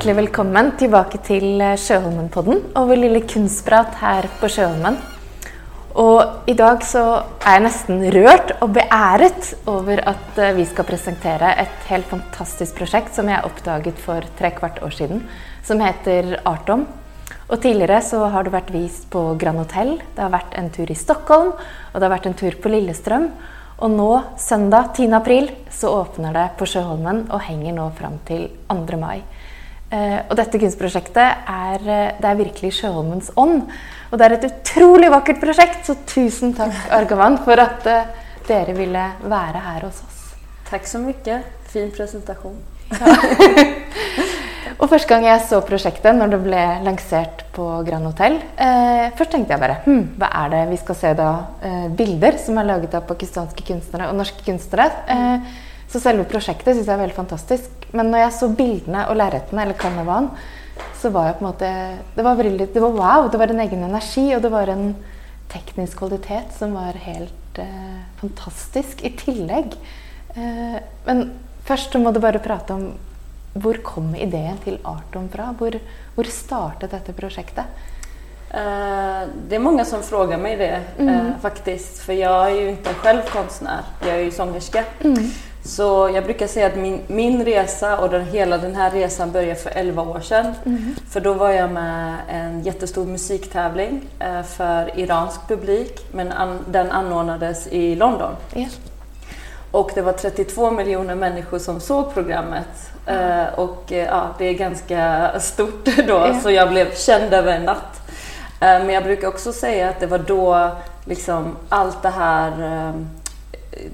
hjertelig velkommen tilbake til eh, Sjöholmenpodden och og vår lille kunstprat her på Sjøholmen. Og i dag så er jeg nesten rørt og beæret over at eh, vi skal presentere et helt fantastisk prosjekt som jeg oppdaget for tre kvart år siden, som heter Artom. Og tidligere så har det vært vist på Grand Hotel, det har vært en tur i Stockholm, og det har vært en tur på Lillestrøm. Og nå, søndag 10. april, så åpner det på Sjøholmen og henger nå fram til 2. mai. Eh, og dette kunstprosjektet er, eh, det er virkelig Sjøholmens ånd. Og det er et utrolig vakkert prosjekt, så tusen takk, Argavan, for at eh, dere ville være her hos oss. Tack så mycket. Fin presentation. Og første gang jeg så prosjektet, når det ble lansert på Grand Hotel eh, Først tenkte jeg bare hm, hva er det vi skal se da? Eh, bilder som er laget av pakistanske kunstnere og norske kunstnere. Eh, så selve prosjektet syns jeg er veldig fantastisk. Men når jeg så bildene og lerretene, eller karnevalen, så var jeg på en måte det var, veldig, det var wow. Det var en egen energi, og det var en teknisk kvalitet som var helt eh, fantastisk i tillegg. Eh, men først så må du bare prate om hvor kom idén till Arton fra? Hvor, hvor startet detta projektet? Uh, det är många som frågar mig det mm. uh, faktiskt, för jag är ju inte själv konstnär, jag är ju sångerska. Mm. Så jag brukar säga att min, min resa och den, hela den här resan började för 11 år sedan. Mm. För då var jag med en jättestor musiktävling uh, för iransk publik, men an, den anordnades i London. Yeah. Och det var 32 miljoner människor som såg programmet. Mm. Och uh, ja, det är ganska stort då, yeah. så jag blev känd över en natt. Men jag brukar också säga att det var då liksom allt det här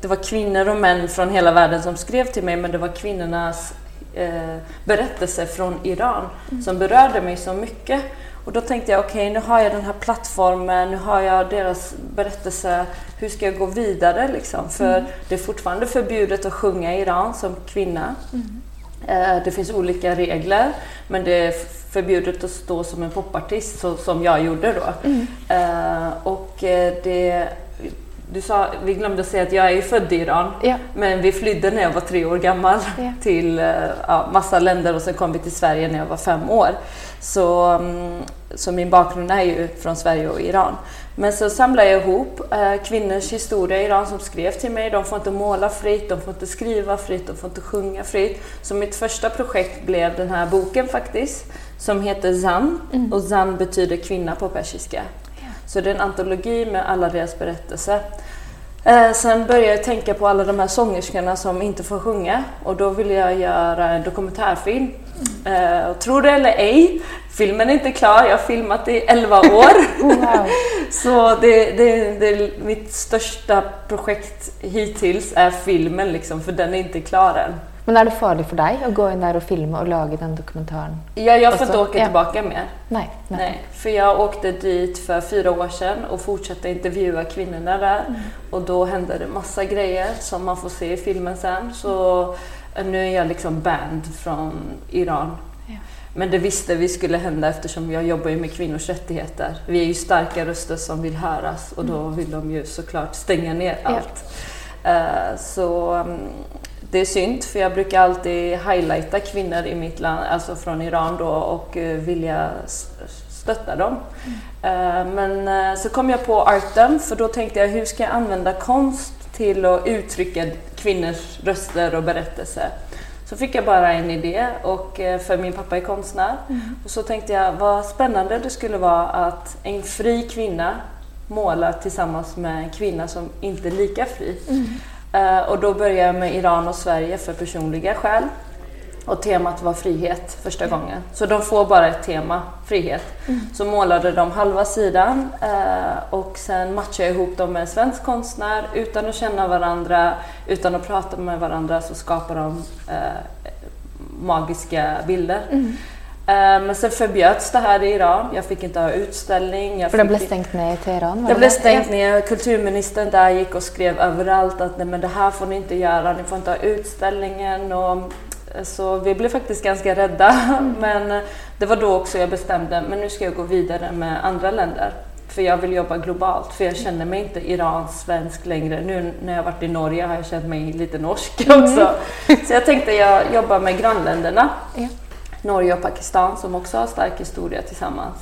det var kvinnor och män från hela världen som skrev till mig, men det var kvinnornas eh, berättelser från Iran mm. som berörde mig så mycket. Och då tänkte jag, okej, okay, nu har jag den här plattformen, nu har jag deras berättelse, hur ska jag gå vidare liksom? För mm. det är fortfarande förbjudet att sjunga i Iran som kvinna. Mm. Eh, det finns olika regler, men det är förbjudet att stå som en popartist, så, som jag gjorde då. Mm. Eh, och eh, det du sa, vi glömde säga att jag är född i Iran, ja. men vi flydde när jag var tre år gammal ja. till ja, massa länder och sen kom vi till Sverige när jag var fem år. Så, mm, så min bakgrund är ju från Sverige och Iran. Men så samlade jag ihop eh, kvinnors historia i Iran som skrev till mig. De får inte måla fritt, de får inte skriva fritt, de får inte sjunga fritt. Så mitt första projekt blev den här boken faktiskt, som heter Zan. Mm. Och Zan betyder kvinna på persiska. Så det är en antologi med alla deras berättelser. Eh, sen började jag tänka på alla de här sångerskorna som inte får sjunga och då ville jag göra en dokumentärfilm. Eh, och tro det eller ej, filmen är inte klar, jag har filmat i 11 år. Wow. Så det, det, det, mitt största projekt hittills är filmen, liksom, för den är inte klar än. Men är det farligt för dig att gå in där och filma och laga den dokumentären? Ja, jag får inte åka ja. tillbaka mer. Nej, nej. nej, För jag åkte dit för fyra år sedan och fortsatte intervjua kvinnorna där. Mm. Och då hände det massa grejer som man får se i filmen sen. Så nu är jag liksom banned från Iran. Ja. Men det visste vi skulle hända eftersom jag jobbar ju med kvinnors rättigheter. Vi är ju starka röster som vill höras och då mm. vill de ju såklart stänga ner allt. Ja. Uh, så um, det är synd, för jag brukar alltid highlighta kvinnor i mitt land, alltså från Iran då, och uh, vilja stötta dem. Mm. Uh, men så kom jag på arten, för då tänkte jag hur ska jag använda konst till att uttrycka kvinnors röster och berättelser. Så fick jag bara en idé, och, för min pappa är konstnär. Mm. Och så tänkte jag vad spännande det skulle vara att en fri kvinna målar tillsammans med en kvinna som inte är lika fri. Mm. Eh, och då började jag med Iran och Sverige för personliga skäl. Och temat var frihet första gången. Så de får bara ett tema, frihet. Mm. Så målade de halva sidan eh, och sen matchade jag ihop dem med en svensk konstnär. Utan att känna varandra, utan att prata med varandra så skapar de eh, magiska bilder. Mm. Eh, men sen förbjöds det här i Iran. Jag fick inte ha utställning. Jag För det blev stängt ner i Teheran? Det blev stängt ner. Kulturministern där gick och skrev överallt att nej, men det här får ni inte göra, ni får inte ha utställningen. Och, så vi blev faktiskt ganska rädda. Men det var då också jag bestämde, men nu ska jag gå vidare med andra länder. För jag vill jobba globalt, för jag känner mig inte iransk-svensk längre. Nu när jag varit i Norge har jag känt mig lite norsk också. Mm. Så jag tänkte jag jobbar med grannländerna. Ja. Norge och Pakistan som också har stark historia tillsammans.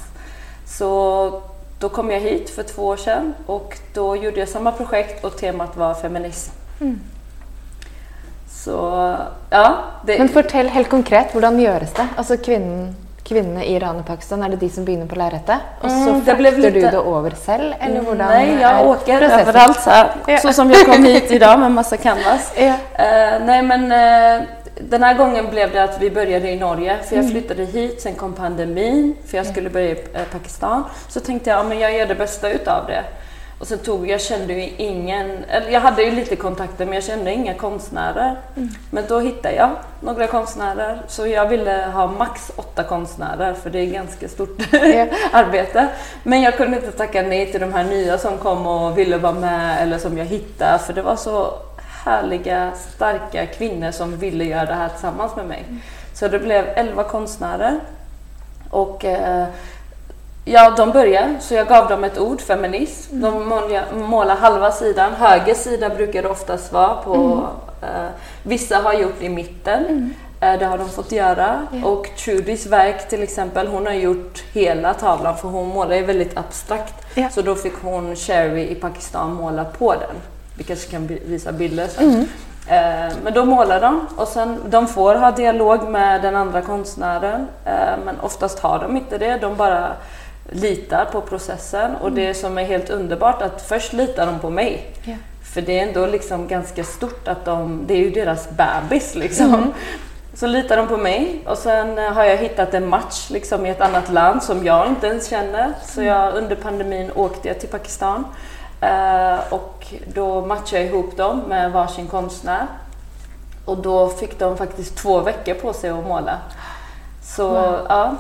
Så då kom jag hit för två år sedan och då gjorde jag samma projekt och temat var feminism. Mm. Så ja. Det... Men fortell helt konkret, hur görs det? Alltså kvinnan kvinnene i Iran och Pakistan, är det de som börjar på lerretet? Och så mm, frakter lite... du det över själv? Eller mm, nej, jag åker processen? överallt så här. Ja. Så som jag kom hit idag med massa canvas. Ja. Uh, nej men uh, den här gången blev det att vi började i Norge, för jag mm. flyttade hit, sen kom pandemin, för jag skulle börja i eh, Pakistan. Så tänkte jag, ja, men jag gör det bästa utav det. Och sen tog jag, kände ju ingen, eller jag hade ju lite kontakter men jag kände inga konstnärer. Mm. Men då hittade jag några konstnärer. Så jag ville ha max åtta konstnärer för det är ganska stort arbete. Men jag kunde inte tacka nej till de här nya som kom och ville vara med eller som jag hittade för det var så härliga, starka kvinnor som ville göra det här tillsammans med mig. Mm. Så det blev elva konstnärer. Och eh, Ja, de började, så jag gav dem ett ord, feminism. De målar halva sidan. Höger sida brukar det oftast vara på. Mm. Eh, vissa har gjort i mitten. Mm. Eh, det har de fått göra. Yeah. Och Trudys verk till exempel, hon har gjort hela tavlan för hon målar ju väldigt abstrakt. Yeah. Så då fick hon Sherry i Pakistan måla på den. Vi kanske kan visa bilder sen. Mm. Eh, men då målar de och sen, de får ha dialog med den andra konstnären eh, men oftast har de inte det. De bara litar på processen och det som är helt underbart att först litar de på mig. Yeah. För det är ändå liksom ganska stort att de, det är ju deras bebis liksom. Mm. Så litar de på mig och sen eh, har jag hittat en match liksom i ett annat land som jag inte ens känner. Så mm. jag, under pandemin åkte jag till Pakistan uh, och då matchade jag ihop dem med varsin konstnär. Och då fick de faktiskt två veckor på sig att måla. Så wow. ja,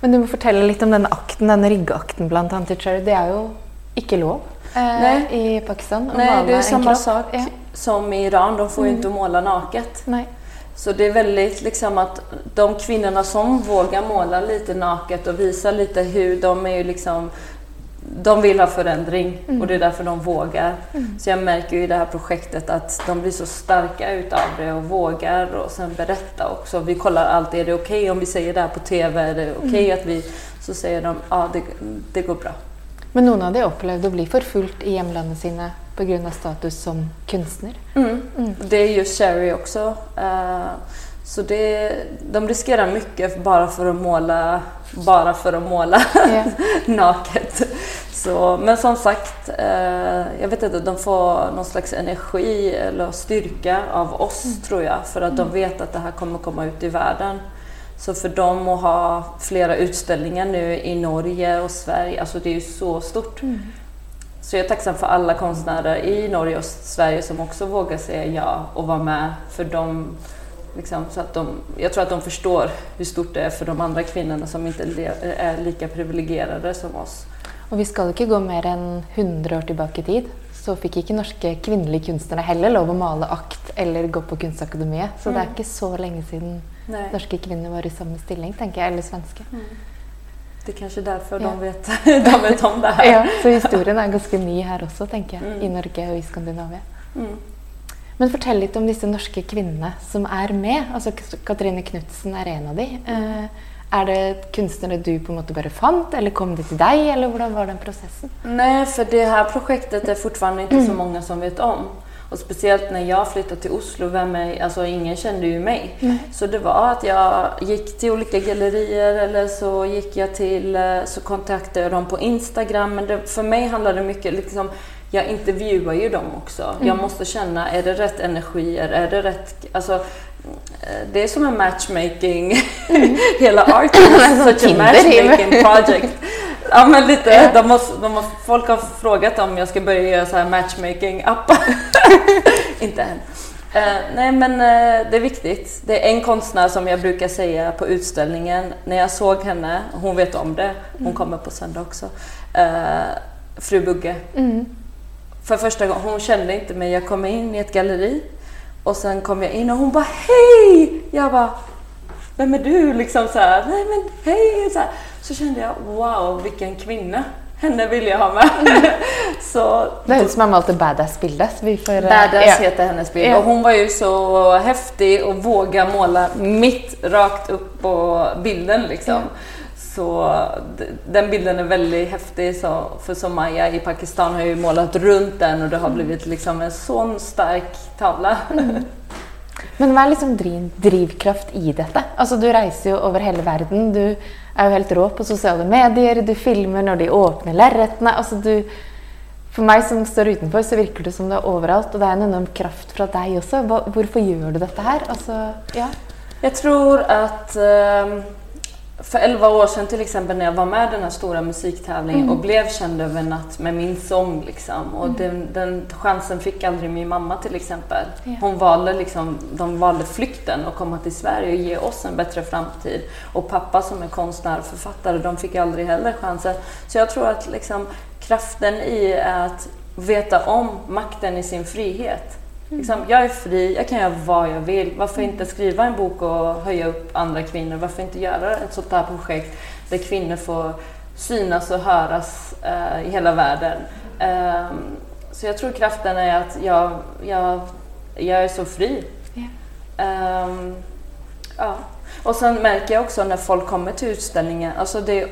men du må fortelle litt om denne akten, denne riggeakten blant annet. Det är ju inte lov eh, i Pakistan Nej, det är samma sak ja. som i Iran. De får ju mm. inte måla naket. Nej. Så det är väldigt liksom att de kvinnorna som vågar måla lite naket och visa lite hur de är ju liksom de vill ha förändring mm. och det är därför de vågar. Mm. Så jag märker ju i det här projektet att de blir så starka utav det och vågar och sen berätta också. Vi kollar alltid, är det okej okay om vi säger det här på TV? Är det okej okay mm. att vi... Så säger de, ja det, det går bra. Men någon av de upplevde att bli förfulgt i hemlandet sina på grund av status som konstnär. Mm. Mm. Det är just Sherry också. Uh, så det, de riskerar mycket bara för att måla, bara för att måla yeah. naket. Så, men som sagt, eh, jag vet inte, de får någon slags energi eller styrka av oss mm. tror jag, för att mm. de vet att det här kommer komma ut i världen. Så för dem att ha flera utställningar nu i Norge och Sverige, alltså det är ju så stort. Mm. Så jag är tacksam för alla konstnärer i Norge och Sverige som också vågar säga ja och vara med, för de Liksom, så att de, jag tror att de förstår hur stort det är för de andra kvinnorna som inte är lika privilegierade som oss. Och vi ska inte gå mer än hundra år tillbaka i tid. Så fick inte norska kvinnliga konstnärer heller lov att måla akt eller gå på Kunstakademiet. Så mm. det är inte så länge sedan Nej. norska kvinnor var i samma ställning, tänker jag, eller svenska. Mm. Det är kanske är därför ja. de, vet, de vet om det här. Ja, så historien är ganska ny här också, tänker jag, mm. i Norge och i Skandinavien. Mm. Men fortell litt om disse norske kvinnene som er med. Altså, Katrine Knutsen er en av de. Eh, är det kunstnere du på en måte bare fant, eller kom det till dig, eller hur var den processen? Nej, för det här projektet är fortfarande inte mm. så många som vet om. Och speciellt när jag flyttade till Oslo, vem är, alltså ingen kände ju mig. Mm. Så det var att jag gick till olika gallerier eller så gick jag till, eh, så kontaktade jag dem på Instagram. Men det, för mig handlade det mycket liksom, jag intervjuar ju dem också. Mm. Jag måste känna, är det rätt energier? Är det rätt... Alltså, det är som en matchmaking. Mm. Hela art is such a matchmaking project. Ja men lite. De måste, de måste, folk har frågat om jag ska börja göra så här matchmaking-appar. Inte än. Uh, nej men uh, det är viktigt. Det är en konstnär som jag brukar säga på utställningen, när jag såg henne, hon vet om det, hon mm. kommer på söndag också, uh, Fru Bugge. Mm för första gången, hon kände inte mig. Jag kom in i ett galleri och sen kom jag in och hon bara hej! Jag bara, vem är du? Liksom så här, nej men hej! Så, här. så kände jag, wow vilken kvinna. henne vill jag ha med. så, Det hörs som om allt är badass-bildet. Vi får, Badass ja. heter hennes bild. Ja. Och hon var ju så häftig och våga måla mitt rakt upp på bilden liksom. Så den bilden är väldigt häftig. Så, för Somaya i Pakistan har ju målat runt den och det har blivit liksom en sån stark tavla. Men vad är liksom driv, drivkraft i detta? Alltså, du reser ju över hela världen. Du är ju helt rå på sociala medier. Du filmar när de öppnar lärretten. Alltså, du, för mig som står utanför så verkar det som det är överallt och det är en enorm kraft från dig också. Va- Varför gör du detta här? Alltså, ja. Jag tror att ehm, för 11 år sedan till exempel när jag var med i den här stora musiktävlingen och blev känd över en natt med min sång liksom. Och den, den chansen fick aldrig min mamma till exempel. Ja. Hon valde liksom, de valde flykten och komma till Sverige och ge oss en bättre framtid. Och pappa som är konstnär och författare, de fick aldrig heller chansen. Så jag tror att liksom kraften i att veta om makten i sin frihet. Liksom, jag är fri, jag kan göra vad jag vill. Varför inte skriva en bok och höja upp andra kvinnor? Varför inte göra ett sånt här projekt där kvinnor får synas och höras eh, i hela världen? Ehm, så jag tror kraften är att jag, jag, jag är så fri. Ja. Ehm, ja. Och sen märker jag också när folk kommer till utställningen, alltså det är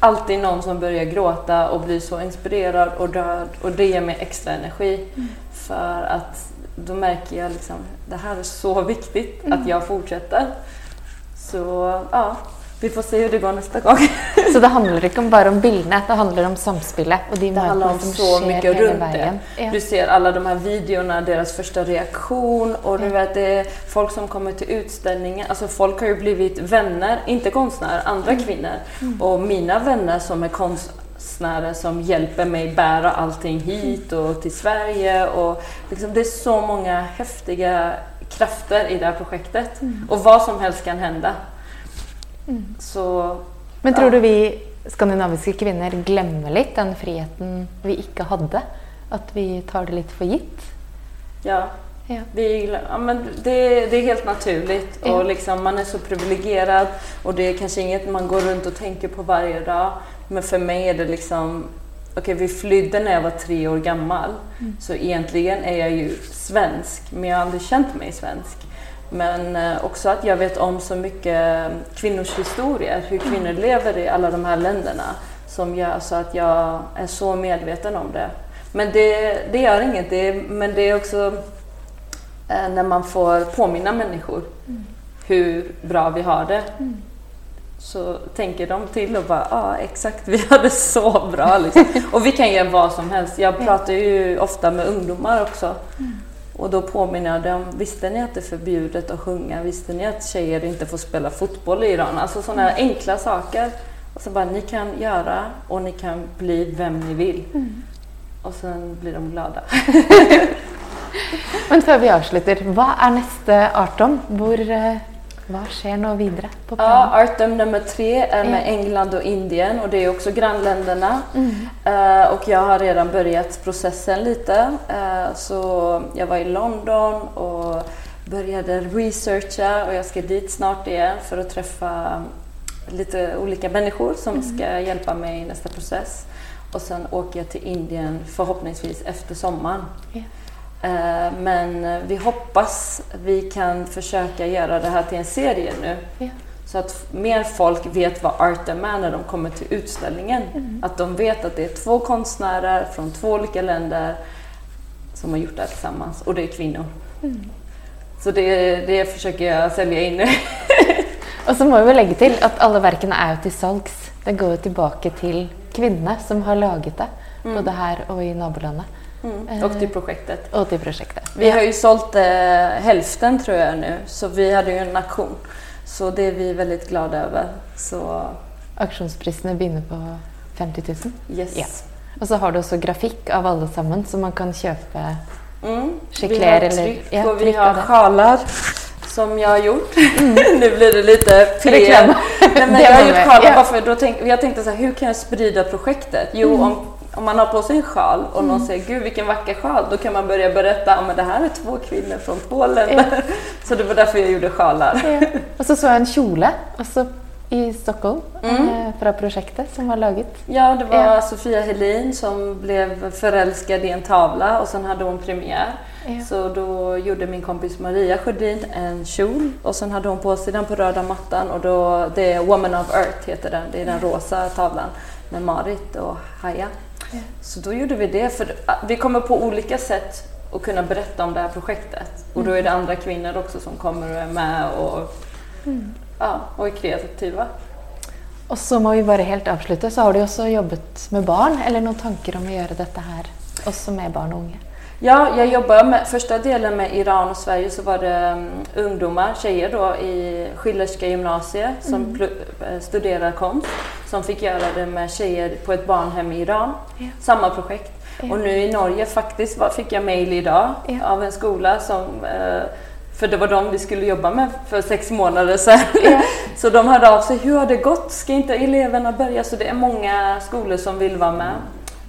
alltid någon som börjar gråta och blir så inspirerad och rörd och det ger mig extra energi. För att då märker jag liksom, det här är så viktigt att jag fortsätter. Så ja, vi får se hur det går nästa gång. Så det handlar inte bara om bilderna, det handlar om samspelet och de Det handlar om så mycket runt vägen. det. Ja. Du ser alla de här videorna, deras första reaktion och du vet, det är folk som kommer till utställningen. Alltså folk har ju blivit vänner, inte konstnärer, andra Mm. kvinnor. Och mina vänner som är konstnärer som hjälper mig bära allting hit och till Sverige. Och liksom, det är så många häftiga krafter i det här projektet. Mm. Och vad som helst kan hända. Så Men tror du vi skandinaviska kvinnor glömmer lite den friheten vi inte hade? Att vi tar det lite för gitt? ja, Ja. Vi, ja, men det, det är helt naturligt Ja. och liksom, man är så privilegierad och det är kanske inget man går runt och tänker på varje dag. Men för mig är det liksom, okej vi flydde när jag var tre år gammal så egentligen är jag ju svensk men jag har aldrig känt mig svensk. Men eh, också att jag vet om så mycket kvinnors historier, hur kvinnor lever i alla de här länderna som gör så att jag är så medveten om det. Men det, det gör inget, det, men det är också när man får påminna människor hur bra vi har det. Så tänker de till och bara, ja exakt, vi har det så bra. Liksom. Och vi kan göra vad som helst. Jag pratar ju ofta med ungdomar också. Och då påminner jag dem, visste ni att det är förbjudet att sjunga? Visste ni att tjejer inte får spela fotboll i Iran? Alltså sådana här enkla saker. Och så bara, ni kan göra och ni kan bli vem ni vill. Och sen blir de glada. Men før vi avslutter, hva er neste Artom? Hvor, eh, hva skjer nå videre på Ja? Artem nummer tre är med England och Indien och det är också grannländerna. Mm. Eh, och jag har redan börjat processen lite. Eh, så jag var i London och började researcha och jag ska dit snart igen för att träffa lite olika människor som Mm. ska hjälpa mig i nästa process. Och sen åker jag till Indien förhoppningsvis efter sommaren. Ja. Eh, Men vi hoppas vi kan försöka göra det här till en serie nu. Ja. Så att mer folk vet vad Artem är när de kommer till utställningen. Mm. Att de vet att det är två konstnärer från två olika länder som har gjort det här tillsammans. Och det är kvinnor. Mm. Så det, det försöker jag sälja in nu. Og så må vi jo legge til at alle verkene er jo til salgs. Det går jo tilbake til kvinnene som har laget det, både her og i nabolandet. Mm. Och till projektet. Og til prosjektet. Vi har ju sålt eh, hälften tror jag nu, så vi hade ju en auktion. Så det är vi väldigt glada över. Så Aksjonsprisene begynner på 50 000. yes. Ja. Og så har du også grafikk av alle sammen, så man kan kjøpe Mm. Har eller- tryck ja, och vi har sjalar som jag har gjort. nu blir det lite. Nej, men Det jag har gjort sjalar ja. bara för då tänk, jag tänkte så här, hur kan jag sprida projektet? Jo, Mm. om, om man har på sig en sjal och någon säger gud vilken vacker sjal, då kan man börja berätta att det här är två kvinnor från två länder. så det var därför jag gjorde sjalar. ja. Og så så jeg en kjole, og så i Stockholm eh, från projektet som var laget. Ja, det var. Sofia Helin som blev förälskad i en tavla och sen hade hon premiär. Ja. Så då gjorde min kompis Maria Sjödin en kjol och sen hade hon på sig den på röda mattan och då, det är Woman of Earth heter den, det är den rosa tavlan med Marit och Haja. Så då gjorde vi det, för vi kommer på olika sätt att kunna berätta om det här projektet. Och då är det andra kvinnor också som kommer och är med och, ja, och är kreativa. Och så må vi bara helt avsluta, så har du också jobbat med barn, eller några tankar om att göra detta här, också med barn och unga? Ja, jag jobbar med första delen med Iran och Sverige så var det um, ungdomar, tjejer då i Schillerska gymnasiet som plu- eh, studerar konst som fick göra det med tjejer på ett barnhem i Iran. Ja. Samma projekt. Ja. Och nu i Norge faktiskt var, fick jag mejl idag Ja. av en skola som eh, för det var de vi skulle jobba med för sex månader sedan. Ja. Så de hörde av sig, hur har det gått? Ska inte eleverna börja? Så det är många skolor som vill vara med.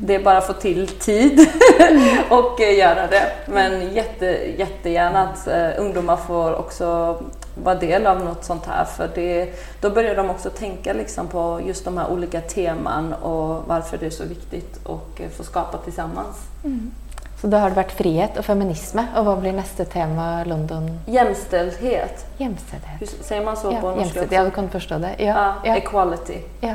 Det är bara att få till tid och eh, göra det. Men jätte, jättegärna att eh, ungdomar får också vara del av något sånt här. För det, då börjar de också tänka liksom på just de här olika teman och varför det är så viktigt att eh, få skapa tillsammans. Så då har det varit frihet och feminism, och vad blir nästa tema London? Jämställdhet. Jämställdhet. Hur säger man så på Ja, norska? jämställdhet. också? Ja, du kan förstå det. Ja, Ja, ja, equality. ja.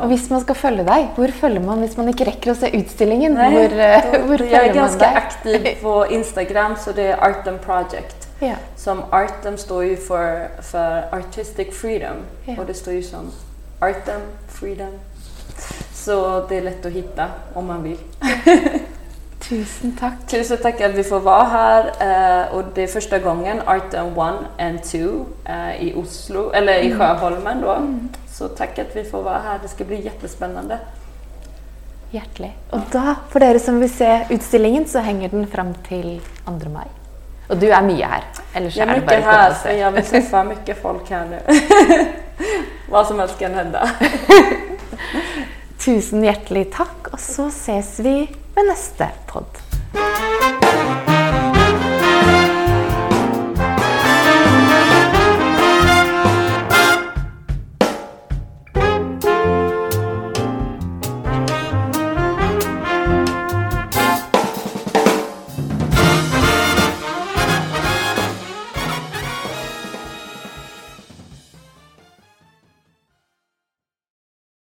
Och hvis man ska följa dig, var följer man om man inte räcker att se utställningen? Nej, hvor, eh, då- hvor jag är följer man ganska dig? aktiv på Instagram så det är Artem Project. Ja. Som Artem står ju för, för Artistic Freedom Ja. och det står ju som Artem Freedom. Så det är lätt att hitta om man vill. Tusen tack. Tusen tack att vi får vara här eh, och det är första gången Artem 1 and 2 eh, i Oslo, eller i Sjöholmen då. Så tack att vi får vara här, det ska bli jättespännande. Hjärtligt. Och då, för er som vill se utställningen, så hänger den fram till 2 maj. Och du är mycket här. Eller så Jag är det mycket här för jag vill träffa mycket folk här nu. Vad som helst kan hända. Tusen hjärtligt tack, och så ses vi med nästa podd.